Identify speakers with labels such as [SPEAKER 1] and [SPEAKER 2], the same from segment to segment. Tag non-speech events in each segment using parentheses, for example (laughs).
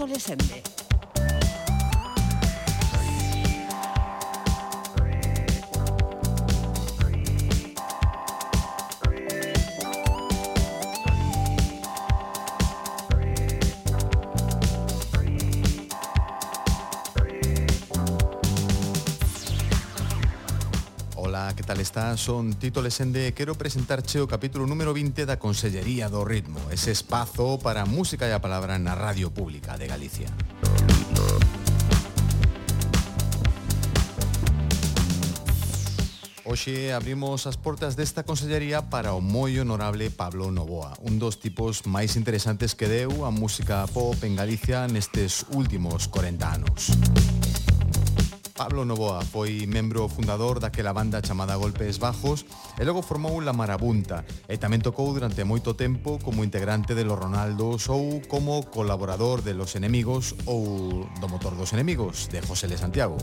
[SPEAKER 1] Alberto Lesende.
[SPEAKER 2] Está son Tito Lesende e quero presentarche o capítulo número 20 da Consellería do Ritmo, ese espazo para a música e a palabra na Radio Pública de Galicia. Hoxe abrimos as portas desta consellería para o moi honorable Pablo Novoa, un dos tipos máis interesantes que deu a música pop en Galicia nestes últimos 40 anos. Pablo Novoa foi membro fundador daquela banda chamada Golpes Bajos e logo formou La Marabunta e tamén tocou durante moito tempo como integrante de Los Ronaldos ou como colaborador de Los Enemigos ou do Motor dos Enemigos de José Le Santiago.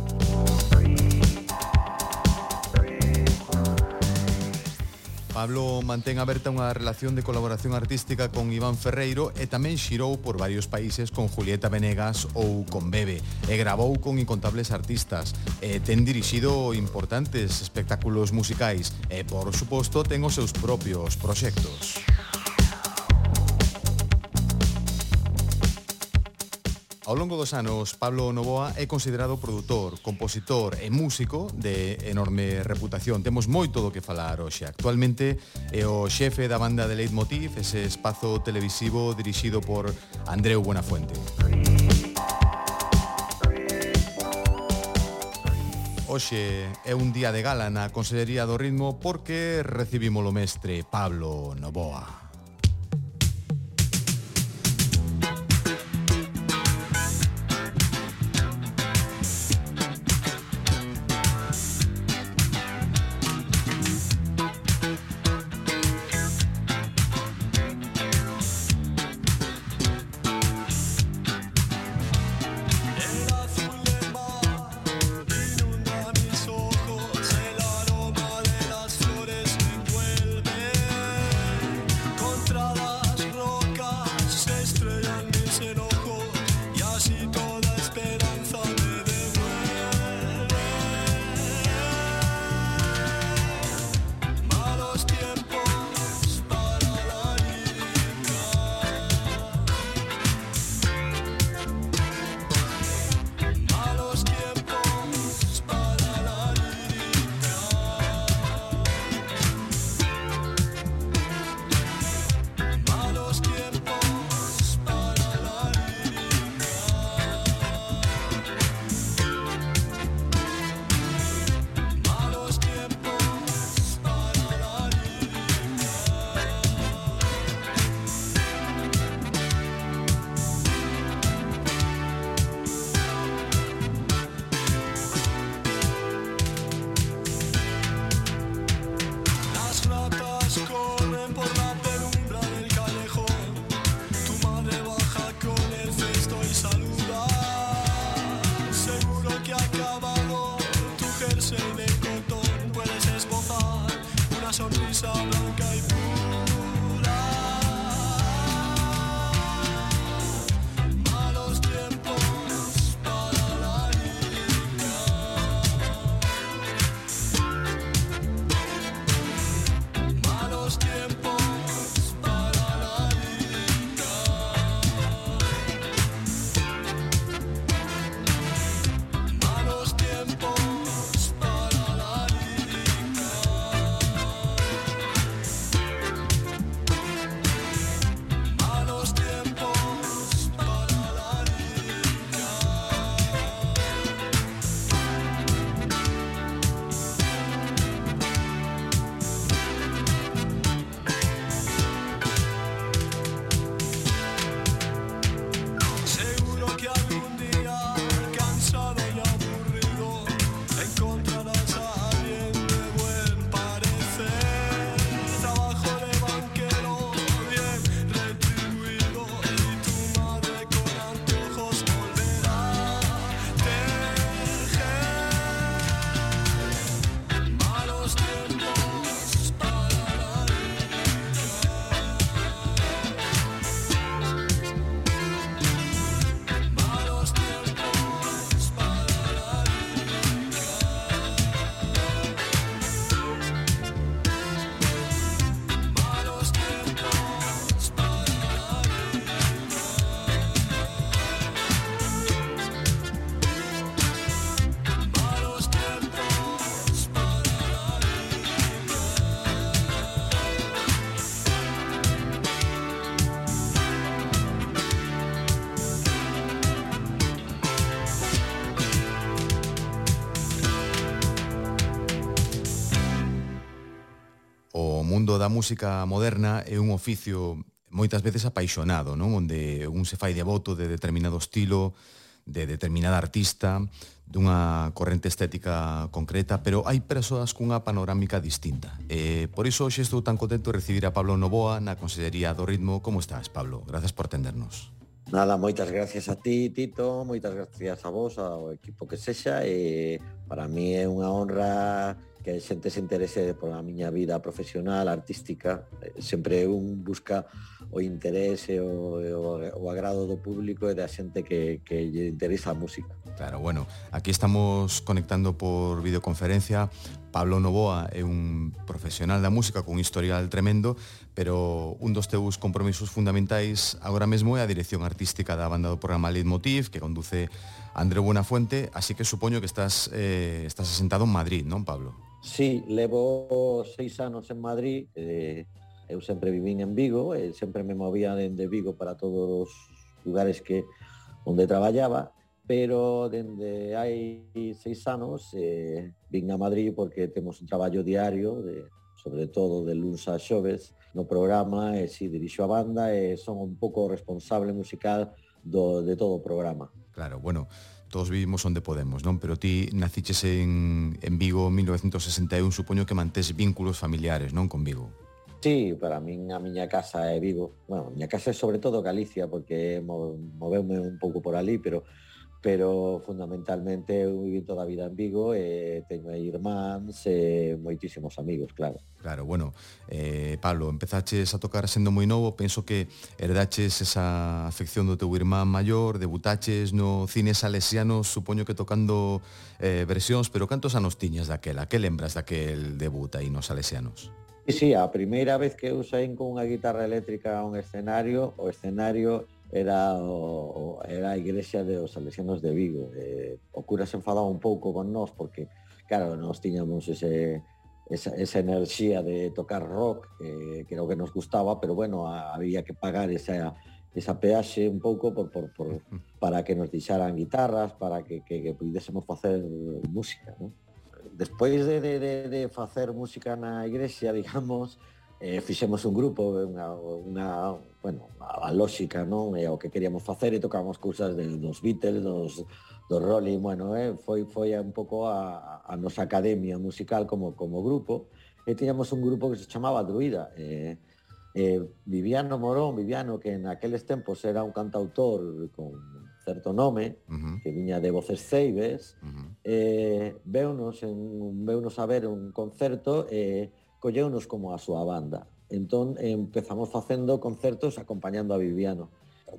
[SPEAKER 2] Pablo mantén aberta unha relación de colaboración artística con Iván Ferreiro e tamén xirou por varios países con Julieta Venegas ou con Bebe e grabou con incontables artistas. E ten dirixido importantes espectáculos musicais e, por suposto, ten os seus propios proxectos. Ao longo dos anos, Pablo Novoa é considerado produtor, compositor e músico de enorme reputación. Temos moito do que falar hoxe. Actualmente é o xefe da banda de Leitmotiv, ese espazo televisivo dirixido por Andreu Buenafuente. Hoxe é un día de gala na Consellería do Ritmo porque recibimos o mestre Pablo Novoa. mundo da música moderna é un oficio moitas veces apaixonado, non? Onde un se fai devoto de determinado estilo, de determinada artista, dunha corrente estética concreta, pero hai persoas cunha panorámica distinta. E por iso hoxe estou tan contento de recibir a Pablo Novoa na Consellería do Ritmo. Como estás, Pablo? Grazas por atendernos.
[SPEAKER 3] Nada, moitas gracias a ti, Tito, moitas gracias a vos, ao equipo que sexa, e para mí é unha honra que a xente se interese pola miña vida profesional, artística, eh, sempre un busca o interese o, o, o agrado do público e da xente que, que lle interesa a música.
[SPEAKER 2] Claro, bueno, aquí estamos conectando por videoconferencia. Pablo Novoa é un profesional da música con un historial tremendo, pero un dos teus compromisos fundamentais agora mesmo é a dirección artística da banda do programa Leitmotiv, que conduce André Buenafuente, así que supoño que estás eh, estás asentado en Madrid, non, Pablo?
[SPEAKER 3] Sí, levo seis anos en Madrid, eh, eu sempre vivín en Vigo, e eh, sempre me movía dende Vigo para todos os lugares que onde traballaba, pero dende hai seis anos eh, vin a Madrid porque temos un traballo diario, de, sobre todo de luns a xoves, no programa, e si dirixo a banda, e son un pouco responsable musical do, de todo o programa.
[SPEAKER 2] Claro, bueno, todos vivimos onde podemos, non? Pero ti naciches en, en Vigo en 1961, supoño que mantés vínculos familiares, non, con Vigo?
[SPEAKER 3] Sí, para min a miña casa é Vigo. Bueno, a miña casa é sobre todo Galicia, porque moveume un pouco por ali, pero pero fundamentalmente eu vivi toda a vida en Vigo e eh, teño aí irmáns e eh, moitísimos amigos, claro.
[SPEAKER 2] Claro, bueno, eh, Pablo, empezaches a tocar sendo moi novo, penso que herdaches esa afección do teu irmán maior, debutaches no cine salesiano, supoño que tocando eh, versións, pero cantos anos tiñas daquela? Que lembras daquel debut aí nos salesianos?
[SPEAKER 3] Sí, sí, a primeira vez que eu saín con unha guitarra eléctrica a un escenario, o escenario era o, era a igrexa de os Salesianos de Vigo. Eh, o cura se enfadaba un pouco con nós porque, claro, nós tiñamos ese, esa, esa enerxía de tocar rock, eh, que era o que nos gustaba, pero bueno, a, había que pagar esa esa peaxe un pouco por, por, por, (laughs) para que nos deixaran guitarras, para que, que, que pudésemos facer música. ¿no? Despois de, de, de, de facer música na igrexa, (laughs) digamos, eh, fixemos un grupo, unha, unha, bueno, a, a lógica, non? E o que queríamos facer e tocábamos cousas de, dos Beatles, dos, dos Rolling, bueno, eh, foi, foi un pouco a, a nosa academia musical como, como grupo. E tiñamos un grupo que se chamaba Druida. Eh, eh, Viviano Morón, Viviano, que en aqueles tempos era un cantautor con certo nome, uh -huh. que viña de Voces Ceibes, uh -huh. eh, veunos, en, veunos a ver un concerto e eh, colleunos como a súa banda. Entón empezamos facendo concertos acompañando a Viviano.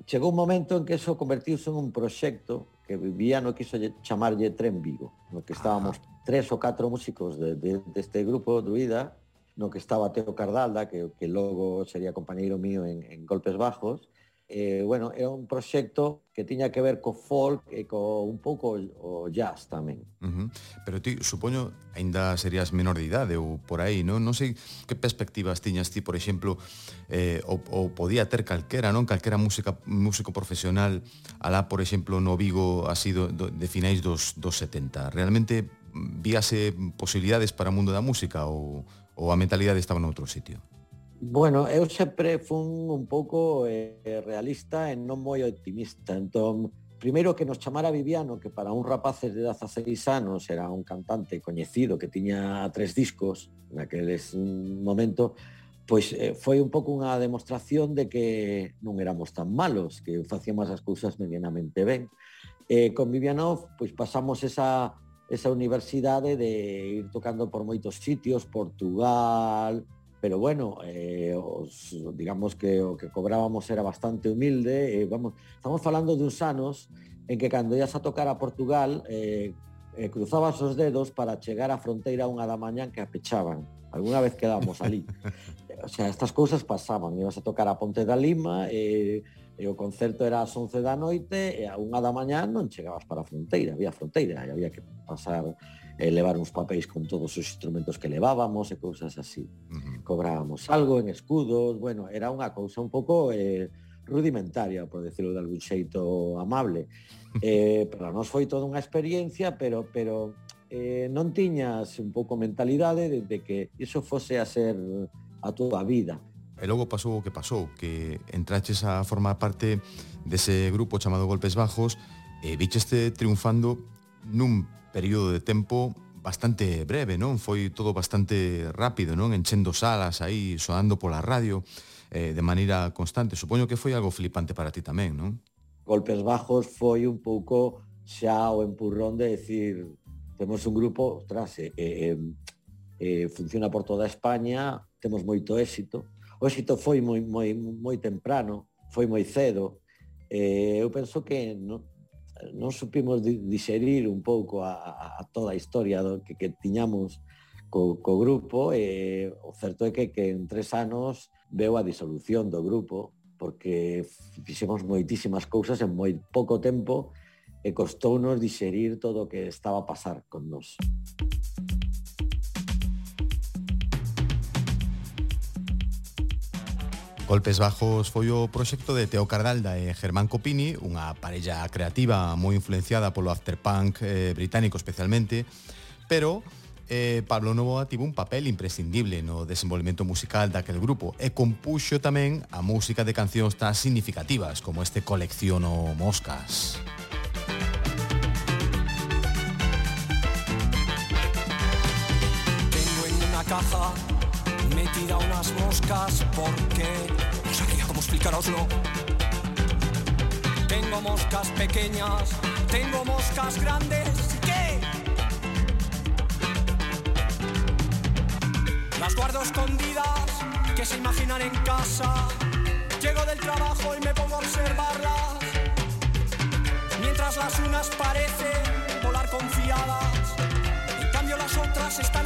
[SPEAKER 3] Chegou un momento en que eso convertiuse en un proxecto que Viviano quiso chamarlle Tren Vigo, no que estábamos Ajá. tres ou catro músicos de, de, deste de grupo Druida, no que estaba Teo Cardalda, que, que logo sería compañeiro mío en, en Golpes Bajos, eh, bueno, era un proxecto que tiña que ver co folk e co un pouco o jazz tamén.
[SPEAKER 2] Uh -huh. Pero ti, supoño, aínda serías menor de idade ou por aí, non? Non sei que perspectivas tiñas ti, por exemplo, eh, ou, ou podía ter calquera, non? Calquera música, músico profesional alá, por exemplo, no Vigo así do, do, de finais dos, dos 70. Realmente mm, víase posibilidades para o mundo da música ou, ou a mentalidade estaba noutro sitio?
[SPEAKER 3] Bueno, eu sempre fun un pouco eh, realista e non moi optimista. Entón, primeiro que nos chamara Viviano, que para un rapaces de 16 anos era un cantante coñecido que tiña tres discos naqueles mm, momento, pois eh, foi un pouco unha demostración de que non éramos tan malos, que facíamos as cousas medianamente ben. Eh, con Viviano, pois pasamos esa, esa universidade de ir tocando por moitos sitios, Portugal, pero bueno, eh, os, digamos que o que cobrábamos era bastante humilde, eh, vamos, estamos falando de uns anos en que cando ias a tocar a Portugal eh, eh, cruzabas os dedos para chegar á fronteira unha da mañán que apechaban. Alguna vez quedamos ali. (laughs) o sea, estas cousas pasaban, ibas a tocar a Ponte da Lima, eh, e o concerto era ás 11 da noite e a unha da mañán non chegabas para a fronteira, había fronteira e había que pasar eh, levar uns papéis con todos os instrumentos que levábamos e cousas así. Uh -huh. Cobrábamos algo en escudos, bueno, era unha cousa un pouco eh, rudimentaria, por decirlo de algún xeito amable. (laughs) Eh, para nós foi toda unha experiencia, pero pero eh, non tiñas un pouco mentalidade de, de que iso fose a ser a túa vida.
[SPEAKER 2] E logo pasou o que pasou, que entraches a formar parte dese grupo chamado Golpes Bajos e vicheste triunfando nun período de tempo bastante breve, non? Foi todo bastante rápido, non? Enchendo salas aí, soando pola radio, eh, de maneira constante. Supoño que foi algo flipante para ti tamén, non?
[SPEAKER 3] Golpes Bajos foi un pouco xa o empurrón de decir temos un grupo, tras, eh, eh, eh, funciona por toda España, temos moito éxito. O éxito foi moi, moi, moi temprano, foi moi cedo. Eh, eu penso que no, non supimos diserir un pouco a, a toda a historia do que, que tiñamos co, co grupo e o certo é que, que en tres anos veo a disolución do grupo porque fixemos moitísimas cousas en moi pouco tempo e costounos diserir todo o que estaba a pasar con nós.
[SPEAKER 2] Golpes Bajos foi o proxecto de Teo Cardalda e Germán Copini, unha parella creativa moi influenciada polo afterpunk eh, británico especialmente, pero eh, Pablo Novoa tivo un papel imprescindible no desenvolvemento musical daquel grupo e compuxo tamén a música de cancións tan significativas como este Colecciono Moscas.
[SPEAKER 4] Tengo en una caja metida unas moscas porque no sabría cómo explicaroslo. Tengo moscas pequeñas, tengo moscas grandes, ¿qué? Las guardo escondidas, que se imaginan en casa. Llego del trabajo y me pongo a observarlas. Mientras las unas parecen volar confiadas, en cambio las otras están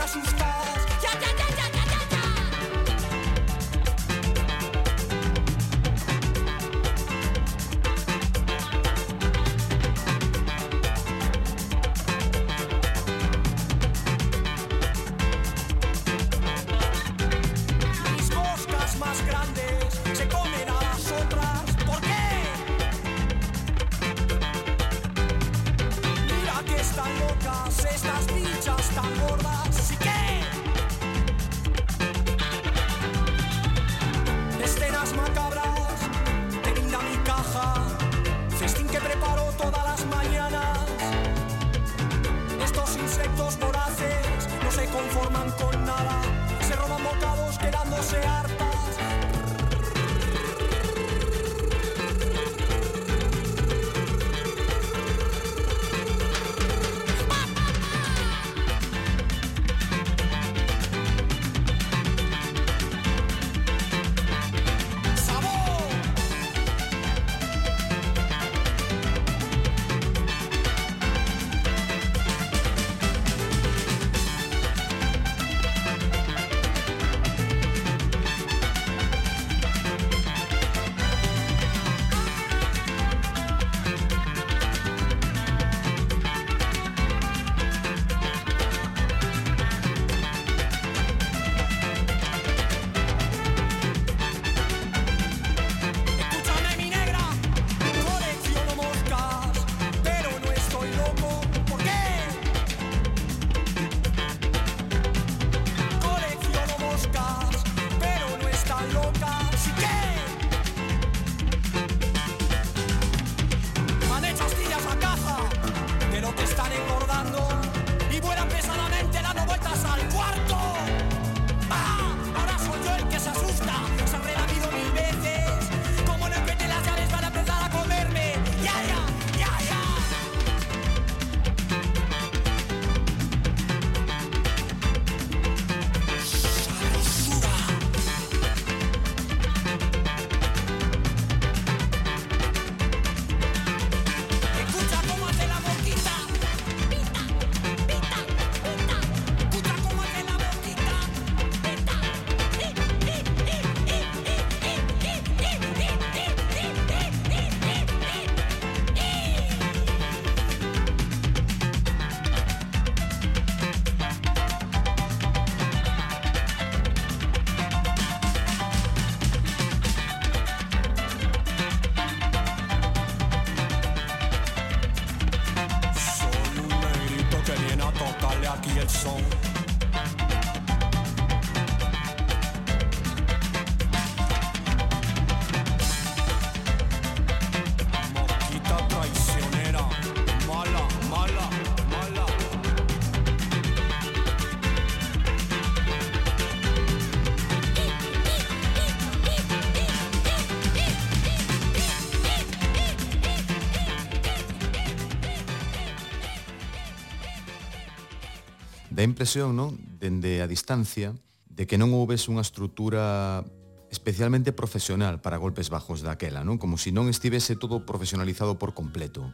[SPEAKER 2] impresión, non? Dende a distancia, de que non houbes unha estrutura especialmente profesional para golpes bajos daquela, non? Como se si non estivese todo profesionalizado por completo.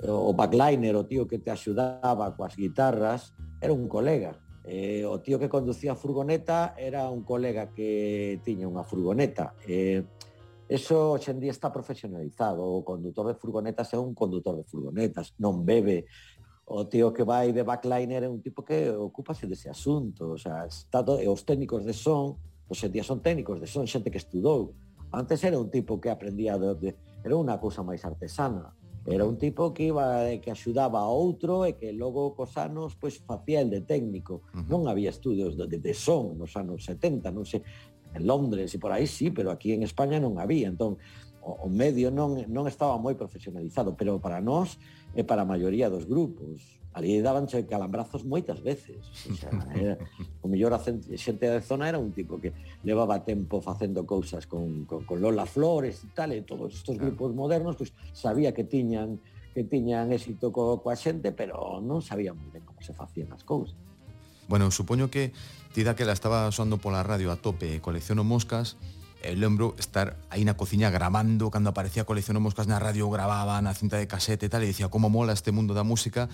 [SPEAKER 3] O backliner, o tío que te axudaba coas guitarras, era un colega. Eh, o tío que conducía a furgoneta era un colega que tiña unha furgoneta. Eh, Eso hoxendía está profesionalizado, o condutor de furgonetas é un condutor de furgonetas, non bebe, o tío que vai de backliner é un tipo que ocupase dese asunto, o sea, está todo, e os técnicos de son, hoxe día son técnicos de son, xente que estudou. Antes era un tipo que aprendía de, de era unha cousa máis artesana. Era un tipo que iba eh, que axudaba a outro e que logo cos anos pois facía el de técnico. Uh -huh. Non había estudios de, de, de son nos anos 70, non sei, en Londres e por aí sí, pero aquí en España non había. Entón, o, o medio non non estaba moi profesionalizado, pero para nós e para a maioría dos grupos. Ali dabanche calambrazos moitas veces. O, sea, era, o mellor a xente da zona era un tipo que levaba tempo facendo cousas con, con, con Lola Flores e tal, e todos estes grupos modernos pues, sabía que tiñan que tiñan éxito co, coa xente, pero non sabía moi ben como se facían as cousas.
[SPEAKER 2] Bueno, supoño que ti daquela estaba soando pola radio a tope colecciono moscas, Eu lembro estar aí na cociña grabando cando aparecía Colecciono Moscas na radio grababa na cinta de casete e tal e dicía como mola este mundo da música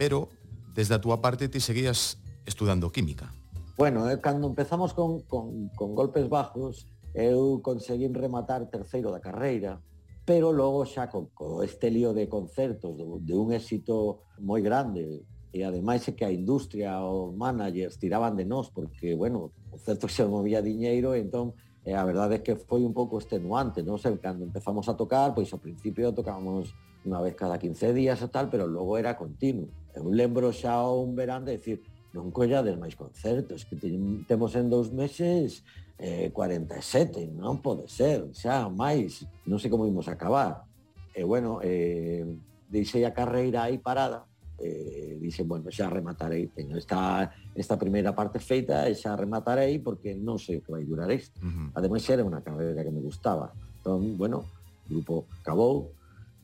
[SPEAKER 2] pero desde a túa parte ti seguías estudando química.
[SPEAKER 3] Bueno, eh, cando empezamos con, con, con golpes bajos eu conseguín rematar terceiro da carreira pero logo xa con, co este lío de concertos de, de un éxito moi grande e ademais é que a industria os managers tiraban de nós porque, bueno, o certo se (laughs) movía diñeiro entón E a verdade é que foi un pouco extenuante, non sei, cando empezamos a tocar, pois ao principio tocábamos unha vez cada 15 días e tal, pero logo era continuo. Eu lembro xa un verán de decir, non collades máis concertos, que temos en dous meses eh, 47, non pode ser, xa máis, non sei como imos acabar. E bueno, eh, deixei a carreira aí parada, eh, dixen, bueno, xa rematarei, teño esta, esta primeira parte feita e xa rematarei porque non sei que vai durar isto. Uh -huh. Ademais, xa era unha carreira que me gustaba. Entón, bueno, o grupo acabou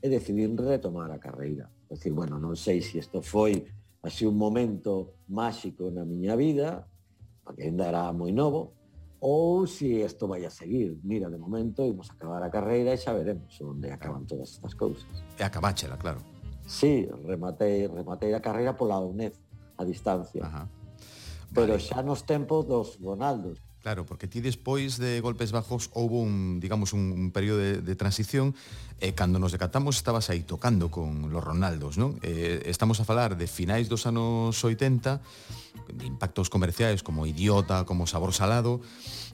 [SPEAKER 3] e decidín retomar a carreira. Es decir, bueno, non sei se si isto foi así un momento máxico na miña vida, porque ainda era moi novo, ou se si isto vai a seguir. Mira, de momento imos acabar a carreira e xa veremos onde acaban todas estas cousas.
[SPEAKER 2] E acabáchela, claro.
[SPEAKER 3] Sí, rematei, rematei a carreira pola UNED a distancia. Ajá. Vale. Pero xa nos tempos dos Ronaldos.
[SPEAKER 2] Claro, porque ti despois de Golpes Bajos houve un, digamos, un, un período de, de transición e cando nos decatamos estabas aí tocando con los Ronaldos, non? Eh, estamos a falar de finais dos anos 80, de impactos comerciais como Idiota, como Sabor Salado,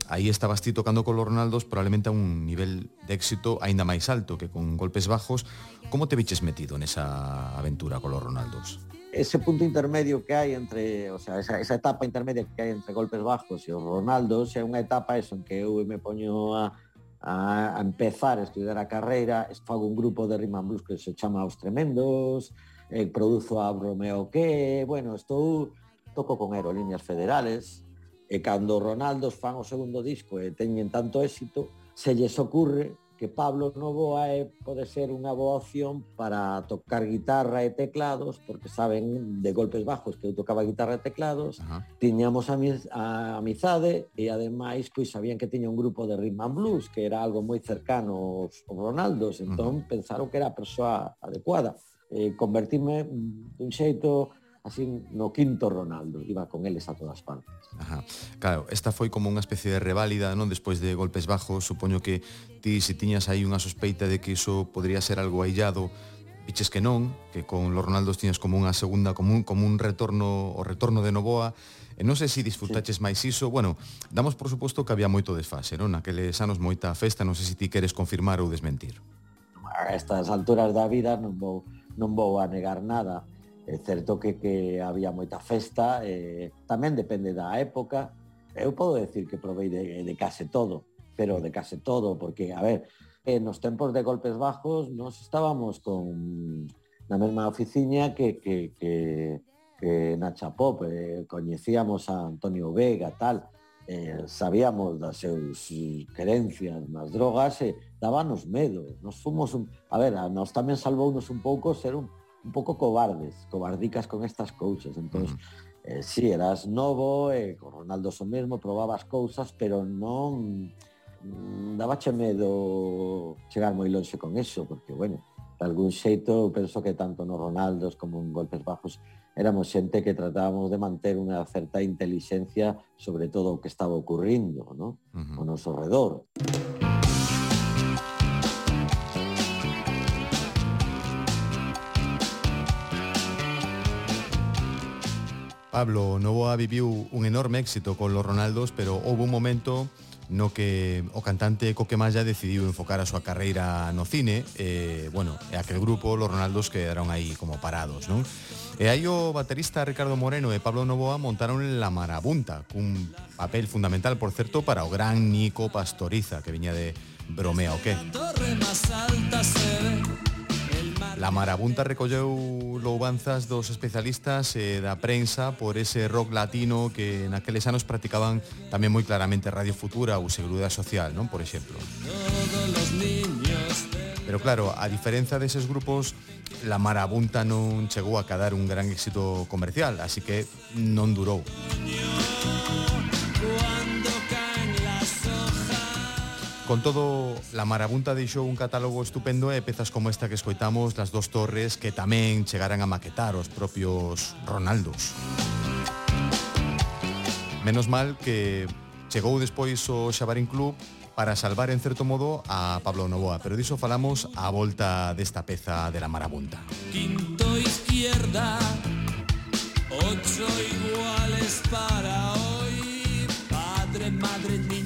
[SPEAKER 2] aí estabas ti tocando con los Ronaldos probablemente a un nivel de éxito aínda máis alto que con Golpes Bajos. Como te viches metido nesa aventura con los Ronaldos?
[SPEAKER 3] ese punto intermedio que hai entre, o sea, esa, esa etapa intermedia que hai entre golpes bajos e o Ronaldo, se é unha etapa eso en que eu me poño a, a, a empezar a estudar a carreira, fago un grupo de rhythm and blues que se chama Os Tremendos, eh, produzo a Romeo que, bueno, estou toco con aerolíneas federales, e cando Ronaldos fan o segundo disco e teñen tanto éxito, se lles ocurre que Pablo Novoa é, pode ser unha boa opción para tocar guitarra e teclados, porque saben de golpes bajos que eu tocaba guitarra e teclados, Ajá. tiñamos a, amizade e ademais pois sabían que tiña un grupo de rhythm and blues que era algo moi cercano aos, aos Ronaldos, entón Ajá. pensaron que era a persoa adecuada. Eh, convertirme dun xeito así no quinto Ronaldo, iba con eles a todas partes.
[SPEAKER 2] Ajá. Claro, esta foi como unha especie de reválida, non? Despois de golpes bajos, supoño que ti se tiñas aí unha sospeita de que iso podría ser algo aillado, viches que non, que con los Ronaldos tiñas como unha segunda como un, como un retorno, o retorno de Novoa, E non sei se disfrutaches sí. máis iso. Bueno, damos por suposto que había moito desfase, non? Naqueles anos moita festa, non sei se ti queres confirmar ou desmentir.
[SPEAKER 3] A estas alturas da vida non vou non vou a negar nada. É certo que, que había moita festa, eh, tamén depende da época. Eu podo decir que provei de, de case todo, pero de case todo, porque, a ver, eh, nos tempos de golpes bajos nos estábamos con na mesma oficiña que, que, que, que Nacha Pop, eh, coñecíamos a Antonio Vega, tal, eh, sabíamos das seus querencias nas drogas e eh, dábanos medo. Nos fomos un... A ver, a nos tamén salvounos un pouco ser un un pouco cobardes, cobardicas con estas cousas. Entón, uh -huh. eh, si sí, eras novo, e eh, con Ronaldo so mesmo, probabas cousas, pero non mm, dabache medo chegar moi lonxe con eso, porque, bueno, de algún xeito, penso que tanto no Ronaldos como en Golpes Bajos éramos xente que tratábamos de manter unha certa inteligencia sobre todo o que estaba ocurrindo, ¿no? Uh -huh. O noso redor.
[SPEAKER 5] Pablo, Novoa viviu un enorme éxito con los Ronaldos, pero houve un momento no que o cantante Coquemalla decidiu enfocar a súa carreira no cine e, bueno, e aquel grupo, los Ronaldos, quedaron aí como parados, non? E aí o baterista Ricardo Moreno e Pablo Novoa montaron La Marabunta, cun papel fundamental, por certo, para o gran Nico Pastoriza, que viña de Bromea o qué. La marabunta recolleu loubanzas dos especialistas e da prensa por ese rock latino que naqueles anos practicaban tamén moi claramente Radio Futura ou Seguridade Social, non? Por exemplo. Pero claro, a diferenza deses grupos, la marabunta non chegou a cadar un gran éxito comercial, así que non durou. Con todo, La Marabunta deixou un catálogo estupendo e pezas como esta que escoitamos las dos torres que tamén chegaran a maquetar os propios Ronaldos. Menos mal que chegou despois o Xabarín Club para salvar en certo modo a Pablo Novoa, pero diso falamos á volta desta peza de La Marabunta. Quinto izquierda, ocho iguales para hoy, padre, madre, niño.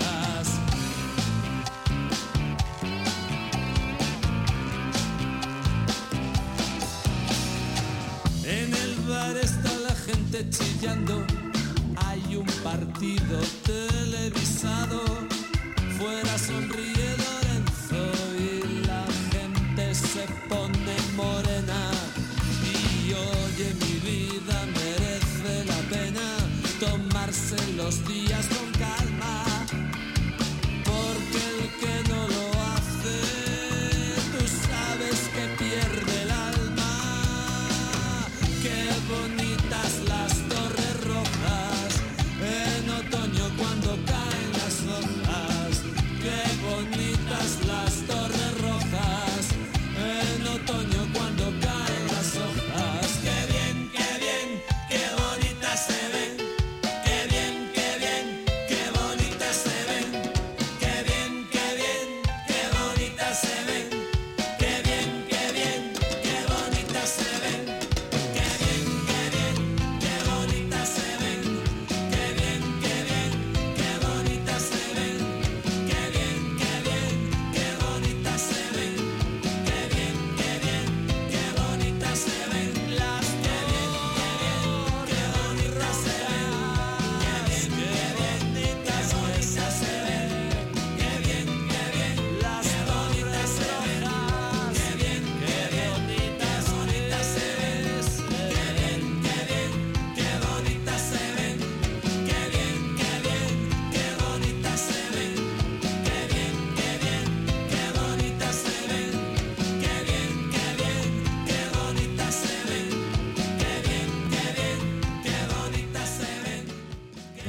[SPEAKER 5] chillando, hay un partido televisado, fuera sonríe Lorenzo y la gente se pone morena. Y oye mi vida merece la pena tomarse los días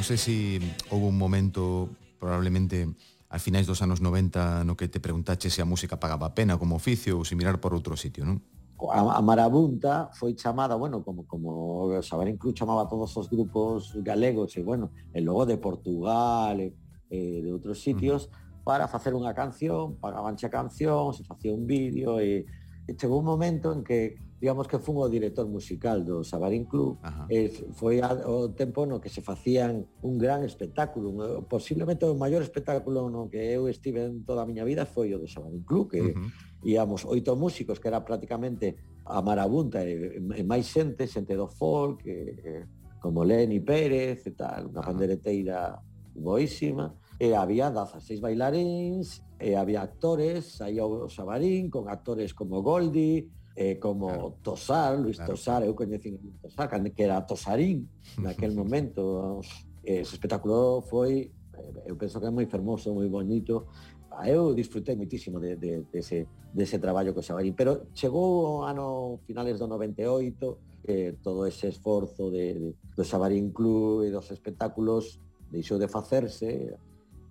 [SPEAKER 5] Non sei se si houve un momento probablemente a finais dos anos 90 no que te preguntache se a música pagaba a pena como oficio ou se mirar por outro sitio, non?
[SPEAKER 3] A, a Marabunta foi chamada, bueno, como, como saber incluso chamaba todos os grupos galegos e, bueno, e logo de Portugal e, e de outros sitios, uh -huh. para facer unha canción, pagaban xa canción, se facía un vídeo e, e chegou un momento en que digamos que fun o director musical do Sabarín Club
[SPEAKER 2] Ajá.
[SPEAKER 3] e foi o tempo no que se facían un gran espectáculo un, posiblemente o maior espectáculo no que eu estive en toda a miña vida foi o do Sabarín Club que
[SPEAKER 2] uh -huh.
[SPEAKER 3] íamos oito músicos que era prácticamente a marabunta e, e máis xente, xente do folk e, como Leni Pérez e tal, unha pandereteira boísima e había daza seis bailaríns e había actores, aí o Sabarín con actores como Goldi eh, como
[SPEAKER 2] claro.
[SPEAKER 3] Tosar, Luis
[SPEAKER 2] claro.
[SPEAKER 3] Tosar, eu coñecín Tosar, que era Tosarín naquel (laughs) momento. Eh, ese espectáculo foi, eh, eu penso que é moi fermoso, moi bonito. Ah, eu disfrutei muitísimo de, de, de ese, de ese traballo co Xabarín, pero chegou o ano finales do 98, eh, todo ese esforzo de, de, do Xabarín Club e dos espectáculos deixou de facerse,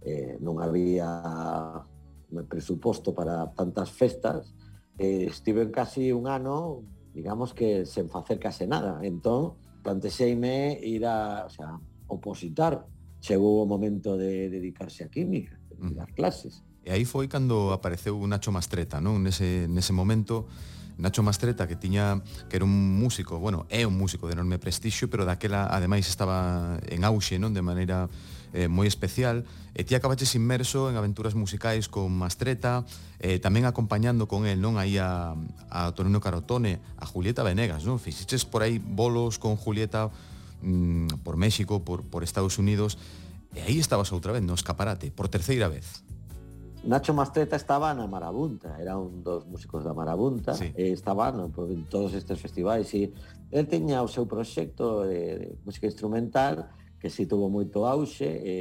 [SPEAKER 3] eh, non había eh, presuposto para tantas festas, eh, estive casi un ano, digamos que sen facer case nada. Entón, plantexeime ir a, o sea, opositar. Chegou o momento de dedicarse a química, de mm. dar clases.
[SPEAKER 2] E aí foi cando apareceu Nacho Mastreta, non? Nese, nese momento Nacho Mastreta que tiña que era un músico, bueno, é un músico de enorme prestixio, pero daquela ademais estaba en auxe, non, de maneira eh, moi especial e ti acabaches inmerso en aventuras musicais con Mastreta eh, tamén acompañando con el non aí a, a Tonino Carotone a Julieta Venegas non? fixiches por aí bolos con Julieta mm, por México, por, por Estados Unidos e aí estabas outra vez no escaparate por terceira vez
[SPEAKER 3] Nacho Mastreta estaba na Marabunta, era un dos músicos da Marabunta,
[SPEAKER 2] sí.
[SPEAKER 3] e estaba no, en todos estes festivais e el teña o seu proxecto de música instrumental que si sí tuvo moito auxe, e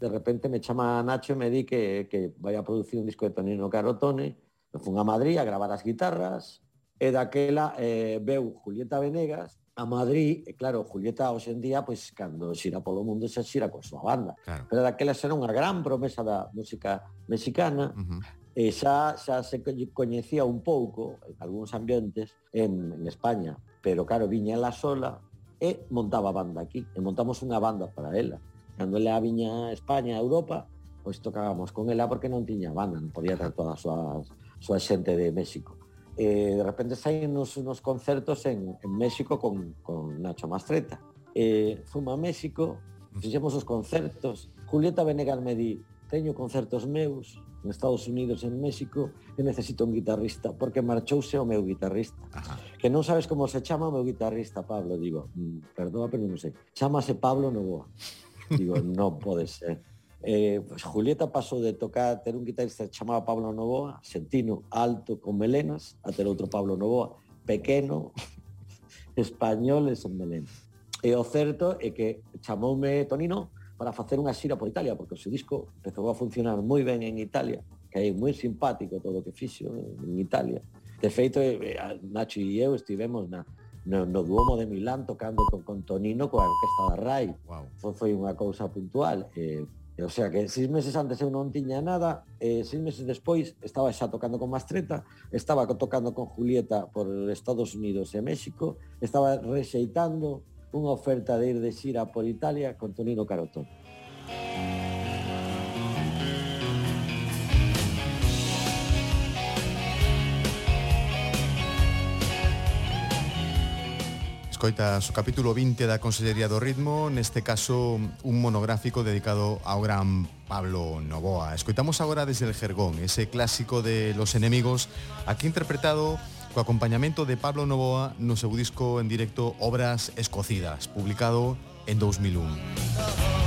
[SPEAKER 3] de repente me chama Nacho e me di que, que vai a producir un disco de Tonino Carotone, me fun a Madrid a gravar as guitarras, e daquela eh, veu Julieta Venegas a Madrid, e claro, Julieta hoxe en día, pois, cando xira polo mundo, xa xira coa súa banda.
[SPEAKER 2] Claro.
[SPEAKER 3] Pero daquela era unha gran promesa da música mexicana,
[SPEAKER 2] uh -huh.
[SPEAKER 3] e xa, xa se coñecía un pouco en algúns ambientes en, en España. Pero claro, viña ela sola, e montaba banda aquí, e montamos unha banda para ela. Cando ela viña a España, a Europa, pois tocábamos con ela porque non tiña banda, non podía ter toda a súa, súa xente de México. E de repente saímos uns, uns concertos en, en México con, con Nacho Mastreta. E fuma a México, fixemos os concertos. Julieta Venegas me di, teño concertos meus, en Estados Unidos, en México, que necesito un guitarrista, porque marchouse o meu guitarrista.
[SPEAKER 2] Ajá.
[SPEAKER 3] Que non sabes como se chama o meu guitarrista, Pablo. Digo, mm, perdoa, pero non sei. Chámase Pablo Novoa. Digo, (laughs) non pode ser. Eh, pues Julieta pasou de tocar, ter un guitarrista chamado Pablo Novoa, sentino, alto, con melenas, a ter outro Pablo Novoa, pequeno, (laughs) español e sen melenas. E o certo é que chamoume Tonino, para facer unha xira por Italia, porque o seu disco empezou a funcionar moi ben en Italia, que é moi simpático todo o que fixo en Italia. De feito, eh, eh, Nacho e eu estivemos na, no, no Duomo de Milán tocando con, con Tonino coa orquesta da RAI.
[SPEAKER 2] Wow.
[SPEAKER 3] Foi, foi unha cousa puntual. Eh, o sea que seis meses antes eu non tiña nada, eh, seis meses despois estaba xa tocando con Mastreta, estaba tocando con Julieta por Estados Unidos e México, estaba rexeitando unha oferta de ir de xira por Italia con Tonino Carotón.
[SPEAKER 2] Escoitas o capítulo 20 da Consellería do Ritmo, neste caso un monográfico dedicado ao gran Pablo Novoa. Escoitamos agora desde el jergón, ese clásico de Los Enemigos, aquí interpretado co acompañamento de Pablo Novoa no seu disco en directo Obras Escocidas, publicado en 2001.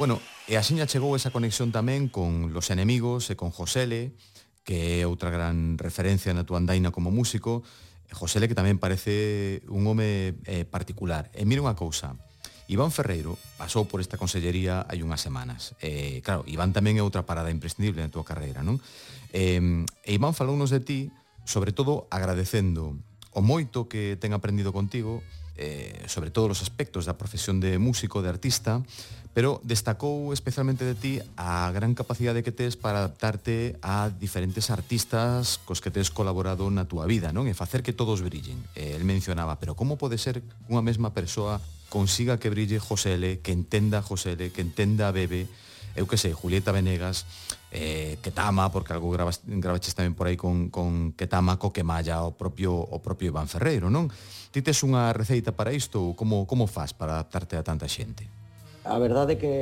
[SPEAKER 2] Bueno, e axiña chegou esa conexión tamén con Los Enemigos e con Josele, que é outra gran referencia na tua andaina como músico, Josele que tamén parece un home eh, particular. E mira unha cousa, Iván Ferreiro pasou por esta consellería hai unhas semanas. Eh, claro, Iván tamén é outra parada imprescindible na tua carreira, non? Eh, e Iván falounos de ti, sobre todo agradecendo o moito que ten aprendido contigo, eh, sobre todos os aspectos da profesión de músico, de artista, pero destacou especialmente de ti a gran capacidade que tes para adaptarte a diferentes artistas cos que tes colaborado na túa vida, non? E facer que todos brillen. Eh, el mencionaba, pero como pode ser unha mesma persoa consiga que brille José L, que entenda José L, que entenda a Bebe, eu que sei, Julieta Venegas, eh, Ketama, porque algo grabas, gravaches tamén por aí con, con Ketama, co que malla o propio, o propio Iván Ferreiro, non? Ti tes unha receita para isto ou como, como faz para adaptarte a tanta xente?
[SPEAKER 3] A verdade é que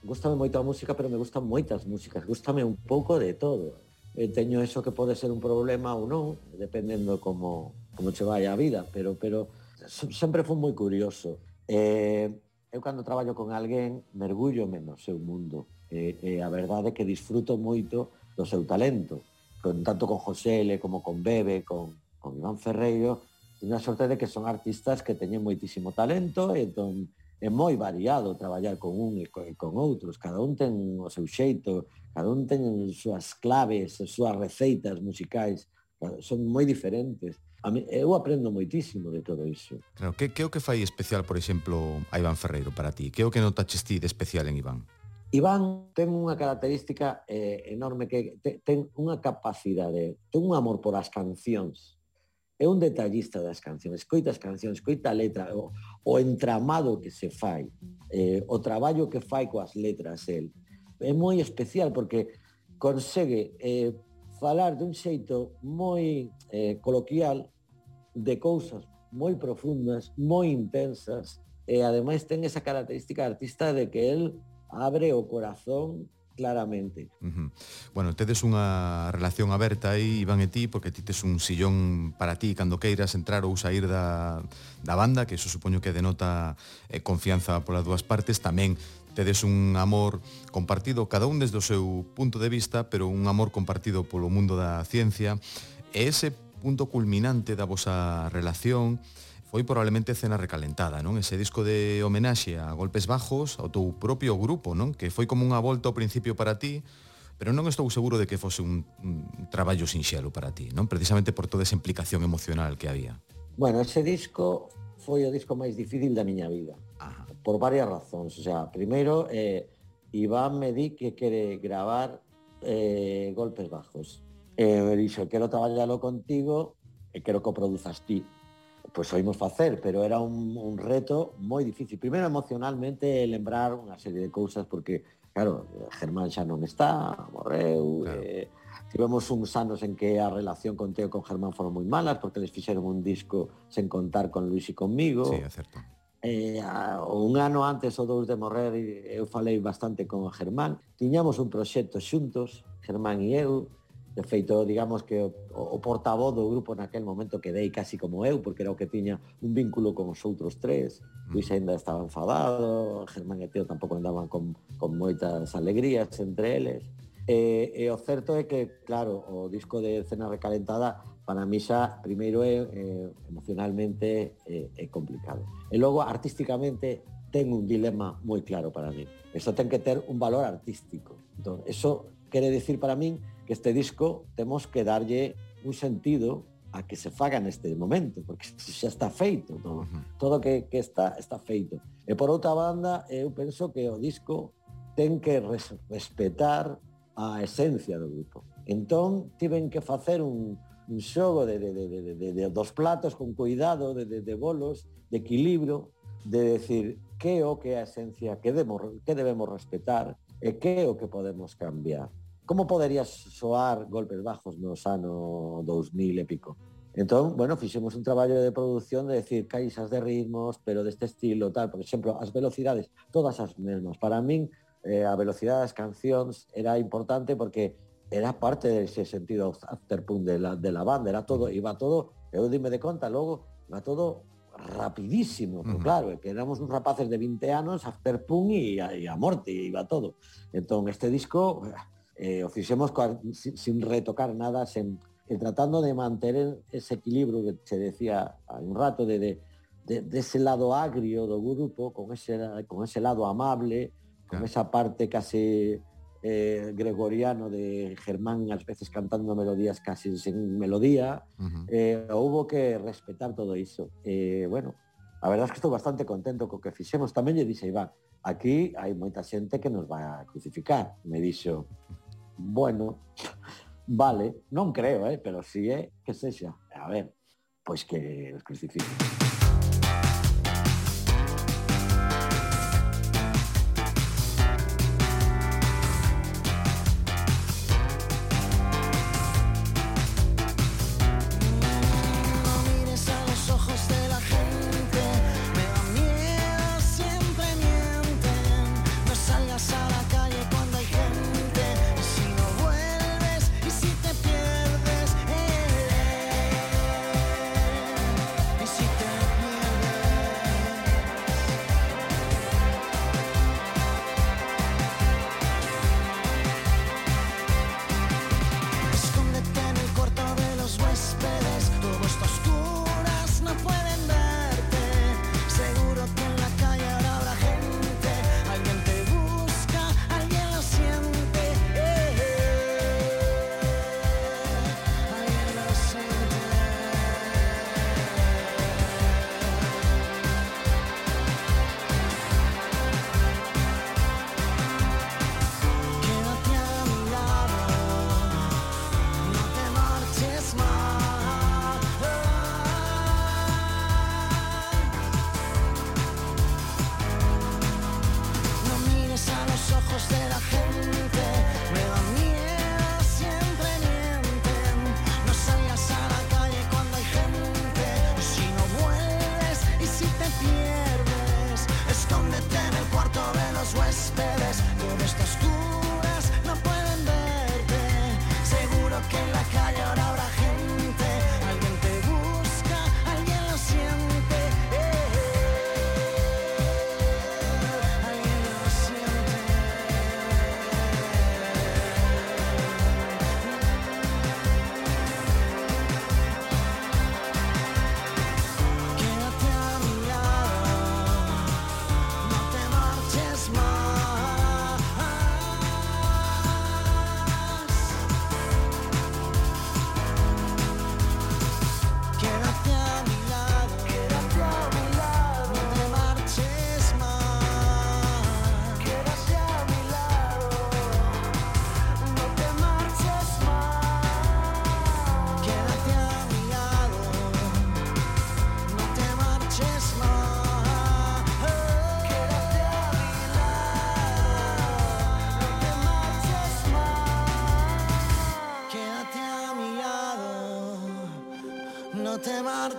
[SPEAKER 3] gustame moito a música, pero me gustan moitas músicas, Gústame un pouco de todo. E teño eso que pode ser un problema ou non, dependendo como, como che vai a vida, pero, pero sempre foi moi curioso. Eh, eu cando traballo con alguén, mergullo menos seu mundo E, e a verdade é que disfruto moito do seu talento, con, tanto con José L, como con Bebe, con, con Iván Ferreiro, teño a sorte de que son artistas que teñen moitísimo talento e entón é moi variado traballar con un e con, e con outros, cada un ten o seu xeito, cada un ten as súas claves, as súas receitas musicais, son moi diferentes. A mí, eu aprendo moitísimo de todo iso.
[SPEAKER 2] Claro, que, que é o que fai especial, por exemplo, a Iván Ferreiro para ti? Que é o que notaches ti de especial en Iván?
[SPEAKER 3] Iván ten unha característica eh, enorme que te, ten unha capacidade, ten un amor por as cancións. É un detallista das cancións, coita as cancións, coita a letra, o, o entramado que se fai, eh, o traballo que fai coas letras el. É moi especial porque consegue eh, falar dun xeito moi eh, coloquial de cousas moi profundas, moi intensas, e ademais ten esa característica artista de que el abre o corazón claramente.
[SPEAKER 2] Uh -huh. Bueno, tedes unha relación aberta aí, Iván e ti, porque ti tes un sillón para ti cando queiras entrar ou sair da, da banda, que iso supoño que denota eh, confianza polas dúas partes, tamén tedes un amor compartido, cada un desde o seu punto de vista, pero un amor compartido polo mundo da ciencia, e ese punto culminante da vosa relación, foi probablemente cena recalentada, non? Ese disco de homenaxe a Golpes Bajos, ao teu propio grupo, non? Que foi como unha volta ao principio para ti, pero non estou seguro de que fose un, un traballo sinxelo para ti, non? Precisamente por toda esa implicación emocional que había.
[SPEAKER 3] Bueno, ese disco foi o disco máis difícil da miña vida. Ajá. Por varias razóns, o sea, primeiro eh Iván me di que quere gravar eh Golpes Bajos. Eh, me dixo, quero traballalo contigo e quero que o produzas ti pois oímos facer, pero era un, un reto moi difícil. Primeiro emocionalmente lembrar unha serie de cousas porque, claro, Germán xa non está, morreu, claro. eh, tivemos uns anos en que a relación con Teo con Germán foron moi malas porque les fixeron un disco sen contar con Luis e conmigo.
[SPEAKER 2] Sí, é certo.
[SPEAKER 3] Eh, un ano antes ou dous de morrer eu falei bastante con Germán. Tiñamos un proxecto xuntos, Germán e eu, De feito, digamos que o, o portavoz do grupo naquel momento quedei casi como eu, porque era o que tiña un vínculo con os outros tres. Mm. Luis ainda estaba enfadado, Germán e Teo tampouco andaban con, con moitas alegrías entre eles. E, e o certo é que, claro, o disco de Cena Recalentada para mí xa primeiro é é emocionalmente é, é complicado. E logo artísticamente ten un dilema moi claro para mí. Eso ten que ter un valor artístico. Entón, eso quere decir para min que este disco temos que darlle un sentido a que se faga neste momento, porque xa está feito todo, uh -huh. todo que, que está, está feito. E por outra banda, eu penso que o disco ten que res, respetar a esencia do grupo. Entón, tiven que facer un, un xogo de, de, de, de, de, de, dos platos con cuidado, de, de, de bolos, de equilibrio, de decir que o que é a esencia, que, debemos, que debemos respetar e que é o que podemos cambiar como poderías soar golpes bajos nos ano 2000 épico. Entón, bueno, fixemos un traballo de produción de decir caixas de ritmos, pero deste estilo, tal, por exemplo, as velocidades, todas as mesmas. Para min, eh, a velocidade das cancións era importante porque era parte dese sentido afterpunk de la, de la banda, era todo, iba todo, eu dime de conta, logo, iba todo rapidísimo, uh -huh. claro, que éramos uns rapaces de 20 anos, afterpunk e a, e a morte, iba todo. Entón, este disco, eh, o fixemos coa, sin, sin retocar nada, sen, e tratando de manter ese equilibrio que se decía hai un rato de, de, de, de ese lado agrio do grupo con ese, con ese lado amable, con claro. esa parte case eh, gregoriano de Germán ás veces cantando melodías casi sen melodía, uh -huh. eh, houve que respetar todo iso. Eh, bueno, a verdad es que estou bastante contento co que fixemos. Tamén lle dixe Iván, aquí hai moita xente que nos vai a crucificar, me dixo. Bueno, (laughs) vale, non creo, eh, pero si é que sexa. A ver, pois que os crucifiquen.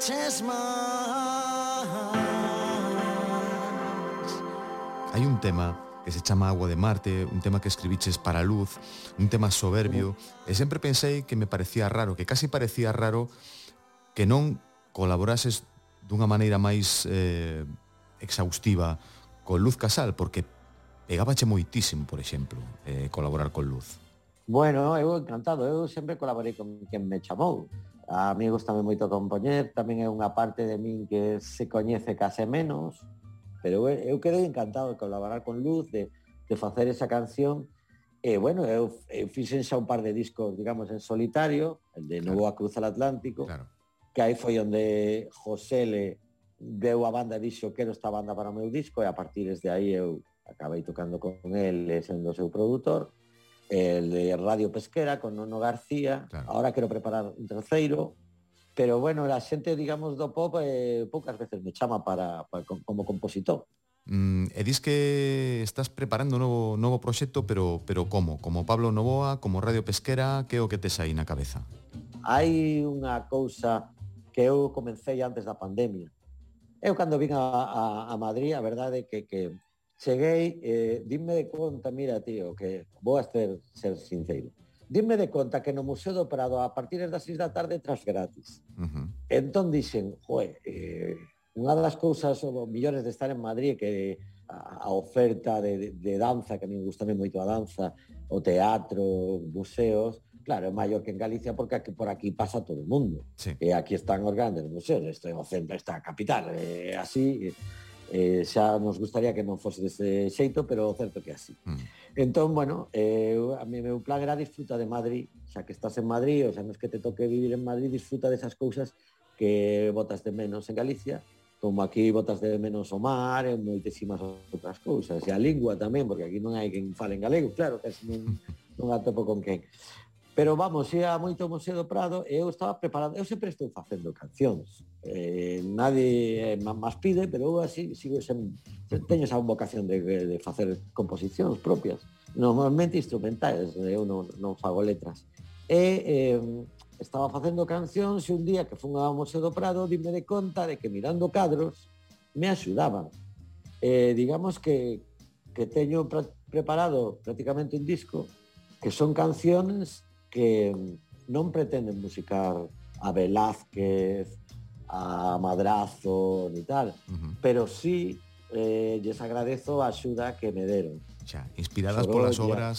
[SPEAKER 2] Hai un tema que se chama Agua de Marte, un tema que escribiches para Luz, un tema soberbio, uh. e sempre pensei que me parecía raro, que casi parecía raro que non colaborases dunha maneira máis eh, exhaustiva con Luz Casal, porque pegabache moitísimo, por exemplo, eh, colaborar con Luz.
[SPEAKER 3] Bueno, eu encantado, eu sempre colaborei con quen me chamou. A mí gustame moito compoñer, tamén é unha parte de min que se coñece case menos, pero eu, eu quedei encantado de colaborar con Luz, de, de facer esa canción, e bueno, eu, eu fixen xa un par de discos, digamos, en solitario, el de Novo claro. a Cruz al Atlántico, claro. que aí foi onde José le veu a banda e dixo quero esta banda para o meu disco, e a partir desde aí eu acabei tocando con el sendo o seu produtor, el de Radio Pesquera con Nono García, claro. ahora quero preparar un terceiro, pero bueno, a xente, digamos, do pop eh, poucas veces me chama para, para como compositor.
[SPEAKER 2] Mm, e dis que estás preparando un novo, novo proxecto, pero, pero como? Como Pablo Novoa, como Radio Pesquera, que é o que tes aí na cabeza?
[SPEAKER 3] Hai unha cousa que eu comecei antes da pandemia. Eu cando vin a, a, a Madrid, a verdade é que, que cheguei, eh, dime de conta, mira, tío, que vou a ser, ser sincero. Dime de conta que no Museo do Prado a partir das 6 da tarde tras gratis. Uh -huh. Entón dixen, joe, eh, unha das cousas o millores de estar en Madrid que a, a oferta de, de, de danza, que a min gustame moito a danza, o teatro, museos, claro, é maior que en Galicia porque aquí, por aquí pasa todo o mundo.
[SPEAKER 2] Sí.
[SPEAKER 3] E aquí están os grandes museos, isto é o centro, está a capital, é así... E, eh, xa nos gustaría que non fose dese xeito, pero o certo que así.
[SPEAKER 2] Mm.
[SPEAKER 3] Entón, bueno, eh, a mí meu plan era disfruta de Madrid, xa que estás en Madrid, os anos que te toque vivir en Madrid, disfruta desas cousas que botas de menos en Galicia, como aquí botas de menos o mar e moitísimas outras cousas, e a lingua tamén, porque aquí non hai quen fale en galego, claro, que non, (laughs) non atopo con quen. Pero vamos, ia moito ao Museo do Prado e eu estaba preparado, eu sempre estou facendo cancións. Eh, nadie eh, máis pide, pero eu así sigo sen, teño esa vocación de, de facer composicións propias, normalmente instrumentais, eu non, non fago letras. E eh, estaba facendo cancións e un día que fun ao Museo do Prado dime de conta de que mirando cadros me axudaban. Eh, digamos que, que teño pra, preparado prácticamente un disco que son canciones que mm, non pretenden musicar a Velázquez, a Madrazo, ni tal,
[SPEAKER 2] uh -huh.
[SPEAKER 3] pero sí eh, lles agradezo a axuda que me deron.
[SPEAKER 2] Xa, inspiradas
[SPEAKER 3] Sorolla.
[SPEAKER 2] polas obras,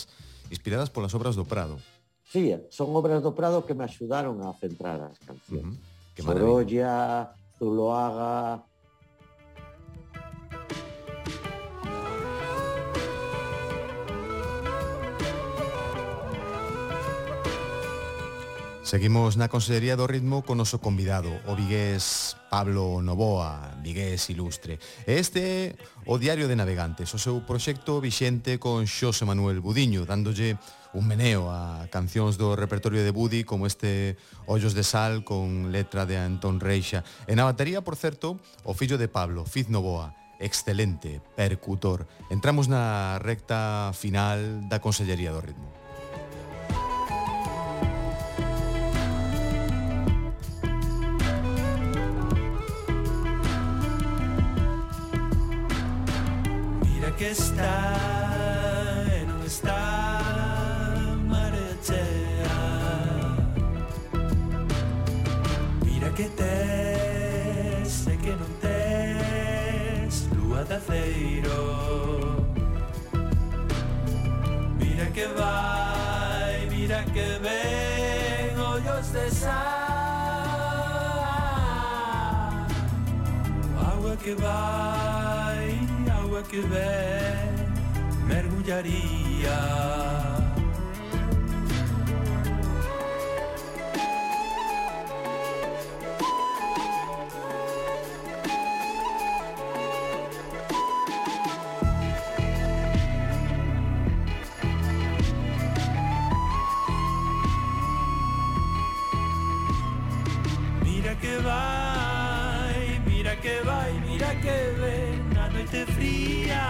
[SPEAKER 2] inspiradas polas obras do Prado.
[SPEAKER 3] Sí, son obras do Prado que me axudaron a centrar as cancións.
[SPEAKER 2] Uh -huh. Que
[SPEAKER 3] Sorolla, Zuloaga,
[SPEAKER 2] Seguimos na Consellería do Ritmo con noso convidado, o vigués Pablo Novoa, vigués ilustre. Este é o Diario de Navegantes, o seu proxecto vixente con Xosé Manuel Budiño, dándolle un meneo a cancións do repertorio de Budi como este Ollos de Sal con letra de Antón Reixa. En a batería, por certo, o fillo de Pablo, Fiz Novoa, excelente, percutor. Entramos na recta final da Consellería do Ritmo.
[SPEAKER 5] que está e non está maretea Mira que tes e que non tes lúa de aceiro. Mira que vai, mira que ven ollos de sal. Agua que vai que ven, mergullaría. Mira que vai, mira que vai, mira que ven a noite fría.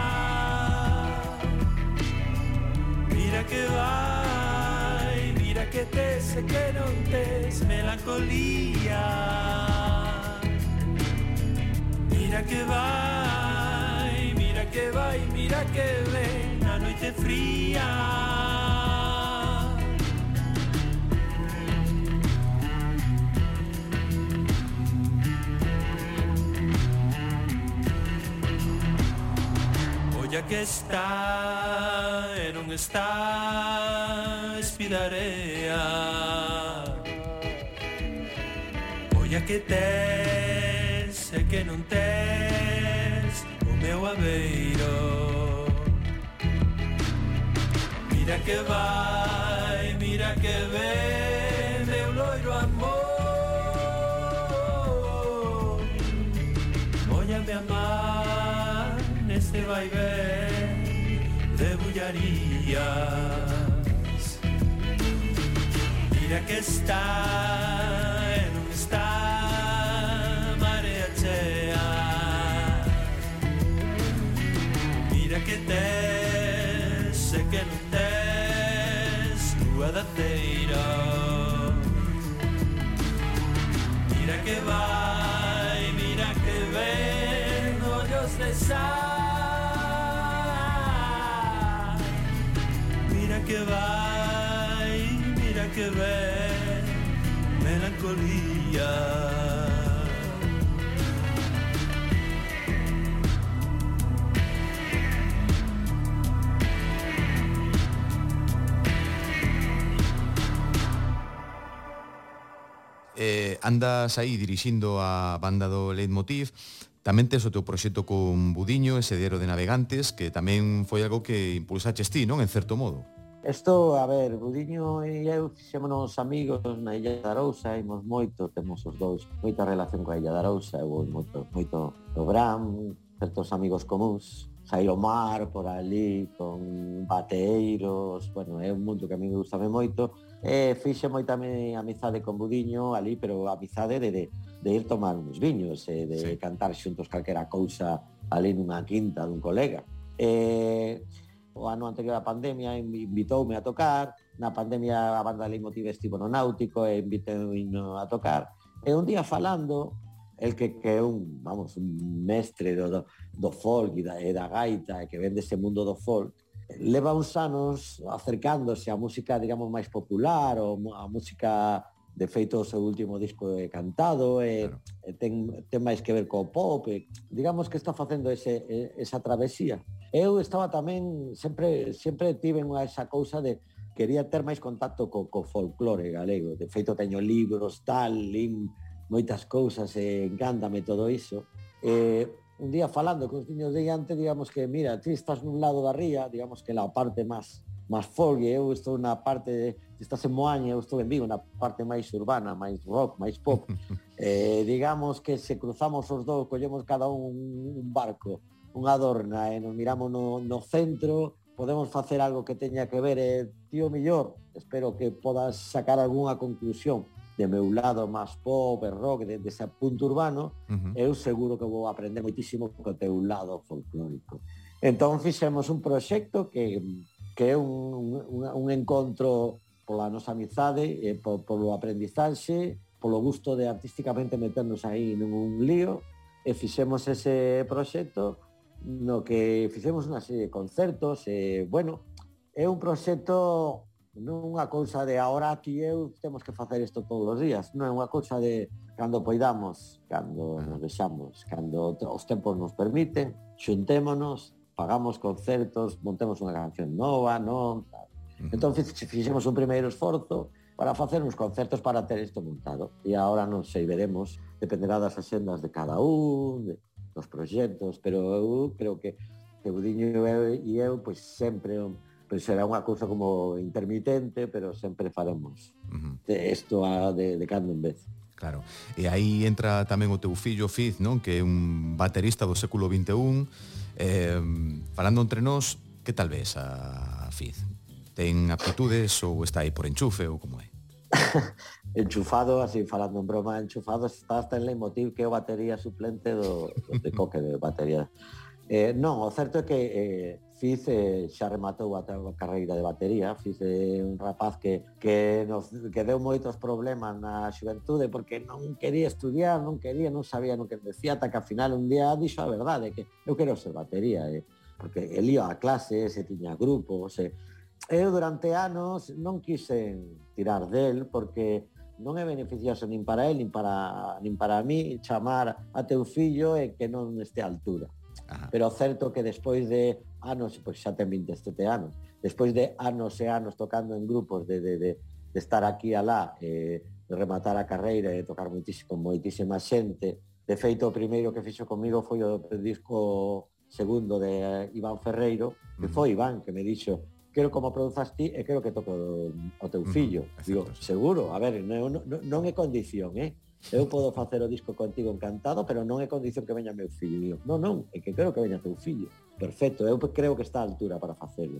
[SPEAKER 5] Mira que vai, mira que tes e que non tes melancolía. Mira que vai, mira que vai, mira que ven a noite fría. Ya que está e non está espirarea. Olla que tes e que non tes o meu aveiro Mira que vai, mira que ve meu loiro amor. Ollame amar vai vaivén de bullarías Mira que está en un está marea chea Mira que te sé que non tes lúa da teira Mira que vai, mira que ven ollos de sal que vai, mira que ven, melancolía.
[SPEAKER 2] eh, andas aí dirixindo a banda do Leitmotiv, tamén tes o teu proxecto con Budiño, ese diario de navegantes, que tamén foi algo que impulsaches ti, non? En certo modo.
[SPEAKER 3] Esto, a ver, Budiño e eu fixémonos amigos na Illa da Arousa, imos moito, temos os dous moita relación coa Illa da Arousa, eu vou moito, moito do Bram, certos amigos comuns, Jairo Mar por ali, con bateiros, bueno, é un mundo que a mí me gustame moito, e fixe moita amizade con Budiño ali, pero amizade de, de, de ir tomar uns viños, e de sí. cantar xuntos calquera cousa ali nunha quinta dun colega. E o ano anterior á pandemia invitoume a tocar, na pandemia a banda Leitmotiv estivo no Náutico e invitoume a tocar. E un día falando, el que, que é un, vamos, un mestre do, do, do folk e da, e da gaita e que vende ese mundo do folk, leva uns anos acercándose á música, digamos, máis popular ou a música de feito o seu último disco é cantado e, claro. e ten, ten máis que ver co pop e, digamos que está facendo ese, esa travesía Eu estaba tamén, sempre, sempre tive unha esa cousa de quería ter máis contacto co, co folclore galego. De feito, teño libros, tal, lin moitas cousas, e encántame todo iso. E, un día falando cos niños de diante, digamos que, mira, ti estás nun lado da ría, digamos que la parte máis máis folk, eu estou na parte de, estás en Moaña, eu estou en Vigo, na parte máis urbana, máis rock, máis pop. (laughs) eh, digamos que se cruzamos os dous, collemos cada un un barco unha adorna e eh, nos miramos no, no centro, podemos facer algo que teña que ver, e, tío millor, espero que podas sacar algunha conclusión de meu lado máis pop e rock, de, ese punto urbano, uh -huh. eu seguro que vou aprender moitísimo co teu lado folclórico. Entón fixemos un proxecto que, que é un, un, un encontro pola nosa amizade, e po, polo aprendizaxe, polo gusto de artísticamente meternos aí nun lío, e fixemos ese proxecto no que fixemos unha serie de concertos e, bueno, é un proxecto non unha cousa de ahora aquí eu temos que facer isto todos os días, non é unha cousa de cando poidamos, cando nos deixamos, cando os tempos nos permiten, xuntémonos, pagamos concertos, montemos unha canción nova, non, tal. Entón fixemos un primeiro esforzo para facer uns concertos para ter isto montado. E agora non sei, veremos, dependerá das asendas de cada un, de, dos proxectos, pero eu creo que que Budiño e eu pois sempre pois será unha cousa como intermitente, pero sempre faremos uh -huh. isto a de, de cando en vez.
[SPEAKER 2] Claro. E aí entra tamén o teu fillo Fiz, non? Que é un baterista do século 21. Eh, falando entre nós, que tal vez a Fiz? Ten aptitudes ou está aí por enchufe ou como é? (laughs)
[SPEAKER 3] enchufado, así falando en broma, enchufado está hasta en Leitmotiv que é o batería suplente do, do de coque de batería. Eh, non, o certo é que eh, Fiz eh, xa rematou a, a carreira de batería, Fiz é eh, un rapaz que, que, nos, que deu moitos problemas na xuventude porque non quería estudiar, non quería, non sabía no que decía, ata que ao final un día dixo a verdade, que eu quero ser batería, eh, porque el ia a clase, se tiña grupos, se, eu durante anos non quise tirar del porque non é beneficioso nin para él, nin para, nin para mí chamar a teu fillo e que non este a altura. Ajá. Pero certo que despois de anos, pois xa ten 27 anos, despois de anos e anos tocando en grupos de, de, de, de estar aquí alá, eh, de rematar a carreira e tocar moitísimo, moitísima xente, de feito o primeiro que fixo comigo foi o disco segundo de Iván Ferreiro, que foi Iván que me dixo quero como produzas ti e quero que toque o, o teu fillo. Mm, Digo, seguro, a ver, non, non, non é condición, eh? Eu podo facer o disco contigo encantado, pero non é condición que veña meu fillo. Digo, non, non, é que quero que veña teu fillo. Perfecto, eu creo que está a altura para facelo.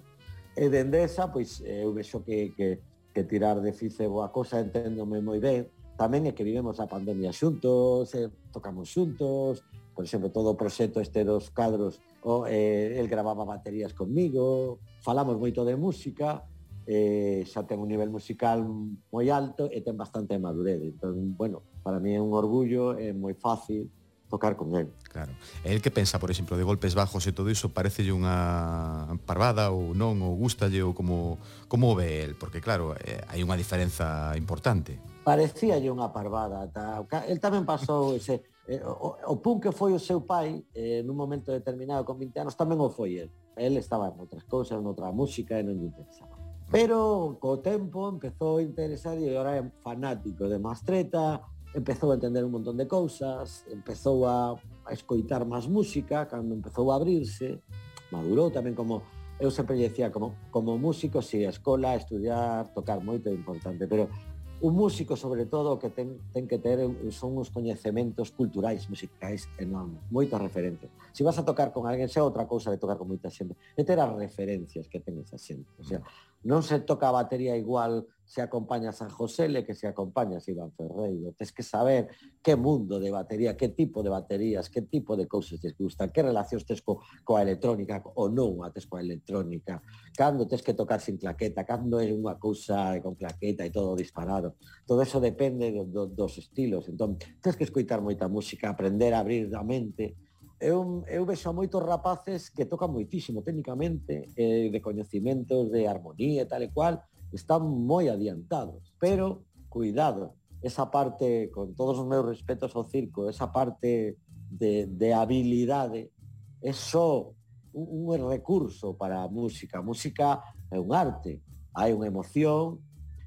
[SPEAKER 3] E dende esa, pois, eu vexo que, que, que tirar de fice boa cosa, enténdome moi ben. Tamén é que vivemos a pandemia xuntos, eh, tocamos xuntos, por exemplo, todo o proxecto este dos cadros, o, eh, el gravaba baterías conmigo, falamos moito de música, eh, xa ten un nivel musical moi alto e ten bastante madurez. Entón, bueno, para mí é un orgullo, é moi fácil tocar con él.
[SPEAKER 2] Claro. El que pensa, por exemplo, de golpes bajos e todo iso, parecelle unha parvada ou non, ou gustalle ou como como o ve el, porque claro, eh, hai unha diferenza importante.
[SPEAKER 3] Parecíalle unha parvada, ta, el tamén pasou ese eh, o, o punk que foi o seu pai eh, nun momento determinado con 20 anos tamén o foi el. El estaba en outras cousas, en outra música e non lle interesaba. Pero co tempo empezou a interesar e agora é fanático de Mastreta empezou a entender un montón de cousas empezou a, a escoitar máis música cando empezou a abrirse madurou tamén como eu sempre lle decía como, como músico, si a escola, estudiar, tocar moito é importante, pero o músico, sobre todo, o que ten, ten que ter son uns coñecementos culturais, musicais enormes, moitas referencias. Se vas a tocar con alguén, xa outra cousa de tocar con moita xente, é ter as referencias que ten esa xente. O sea, non se toca a batería igual se acompaña San José, le que se acompaña Iván Ferreiro. Tens que saber que mundo de batería, que tipo de baterías, que tipo de cousas te gustan, que relacións tes co, coa electrónica ou non a tes coa electrónica, cando tes que tocar sin claqueta, cando é unha cousa con claqueta e todo disparado. Todo eso depende do, do, dos estilos. Entón, tens que escoitar moita música, aprender a abrir a mente, eu, eu vexo a moitos rapaces que tocan moitísimo técnicamente, eh, de coñecimentos de armonía e tal e cual, están moi adiantados, pero cuidado, esa parte, con todos os meus respetos ao circo, esa parte de, de habilidade é só un, un recurso para a música. A música é un arte, hai unha emoción.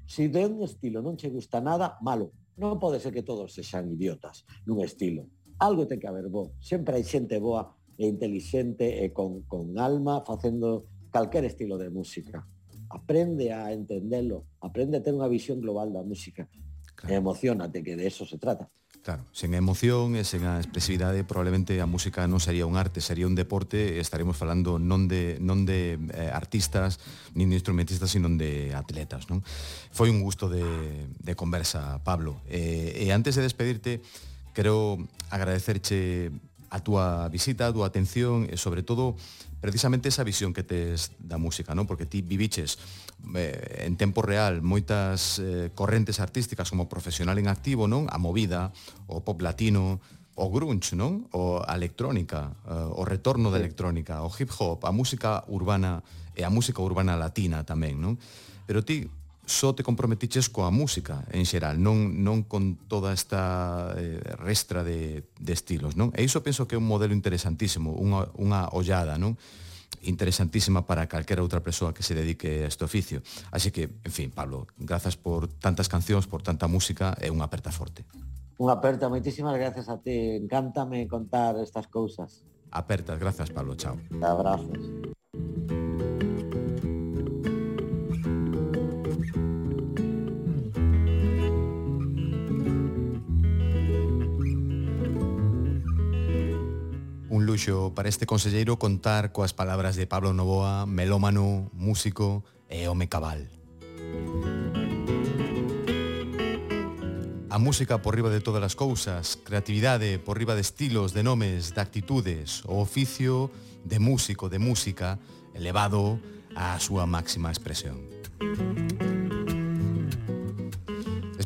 [SPEAKER 3] Se de un estilo non che gusta nada, malo. Non pode ser que todos sexan idiotas nun estilo. Algo ten que haber bo. Sempre hai xente boa e inteligente e con, con alma facendo calquer estilo de música aprende a entenderlo, aprende a tener una visión global da música. Claro. E emocionate, que de eso se trata.
[SPEAKER 2] Claro, sen emoción e sen a expresividade probablemente a música non sería un arte, sería un deporte e estaremos falando non de, non de eh, artistas, nin de instrumentistas, sino de atletas. Non? Foi un gusto de, de conversa, Pablo. Eh, e antes de despedirte, quero agradecerche a túa visita, a túa atención e sobre todo precisamente esa visión que tes da música, non? Porque ti viviches eh, en tempo real moitas eh, correntes artísticas como profesional en activo, non? A movida, o pop latino, o grunge, non? O a electrónica, eh, o retorno da electrónica, o hip hop, a música urbana e a música urbana latina tamén, non? Pero ti só te comprometiches coa música en xeral, non, non con toda esta eh, restra de, de estilos, non? E iso penso que é un modelo interesantísimo, unha, unha ollada, non? interesantísima para calquera outra persoa que se dedique a este oficio. Así que, en fin, Pablo, grazas por tantas cancións, por tanta música e unha aperta forte.
[SPEAKER 3] Unha aperta, moitísimas grazas a ti. Encántame contar estas cousas.
[SPEAKER 2] Apertas, grazas, Pablo. Chao.
[SPEAKER 3] Abrazos.
[SPEAKER 2] luxo para este conselleiro contar coas palabras de Pablo Novoa, melómano, músico e home cabal. A música por riba de todas as cousas, creatividade por riba de estilos, de nomes, de actitudes, o oficio de músico, de música, elevado á súa máxima expresión.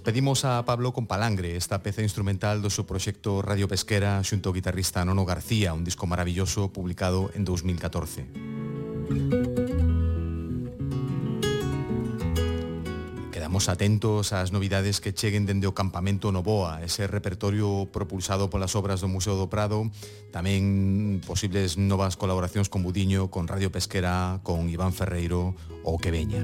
[SPEAKER 2] Despedimos a Pablo con Palangre, esta peza instrumental do seu proxecto Radio Pesquera xunto ao guitarrista Nono García, un disco maravilloso publicado en 2014. Quedamos atentos ás novidades que cheguen dende o Campamento Novoa, ese repertorio propulsado polas obras do Museo do Prado, tamén posibles novas colaboracións con Budiño, con Radio Pesquera, con Iván Ferreiro ou que veña.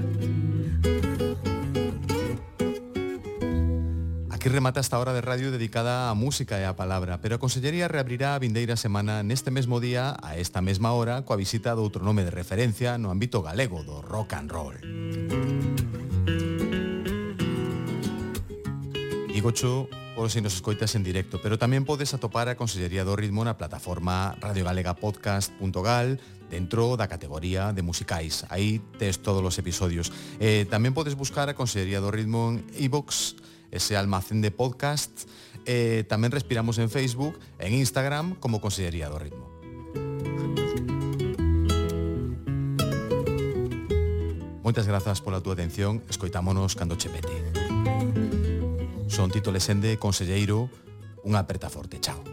[SPEAKER 2] Aquí remata esta hora de radio dedicada á música e á palabra, pero a Consellería reabrirá a vindeira semana neste mesmo día a esta mesma hora coa visita do outro nome de referencia no ámbito galego do rock and roll. Igocho por se nos escoitas en directo, pero tamén podes atopar a Consellería do Ritmo na plataforma radiogalegapodcast.gal dentro da categoría de musicais. Aí tes todos os episodios. Eh, tamén podes buscar a Consellería do Ritmo en iVox e ese almacén de podcasts. Eh, tamén respiramos en Facebook, en Instagram, como Consellería do Ritmo. Moitas grazas pola túa atención, escoitámonos cando che pete. Son Tito Lesende, conselleiro, unha aperta forte, chao.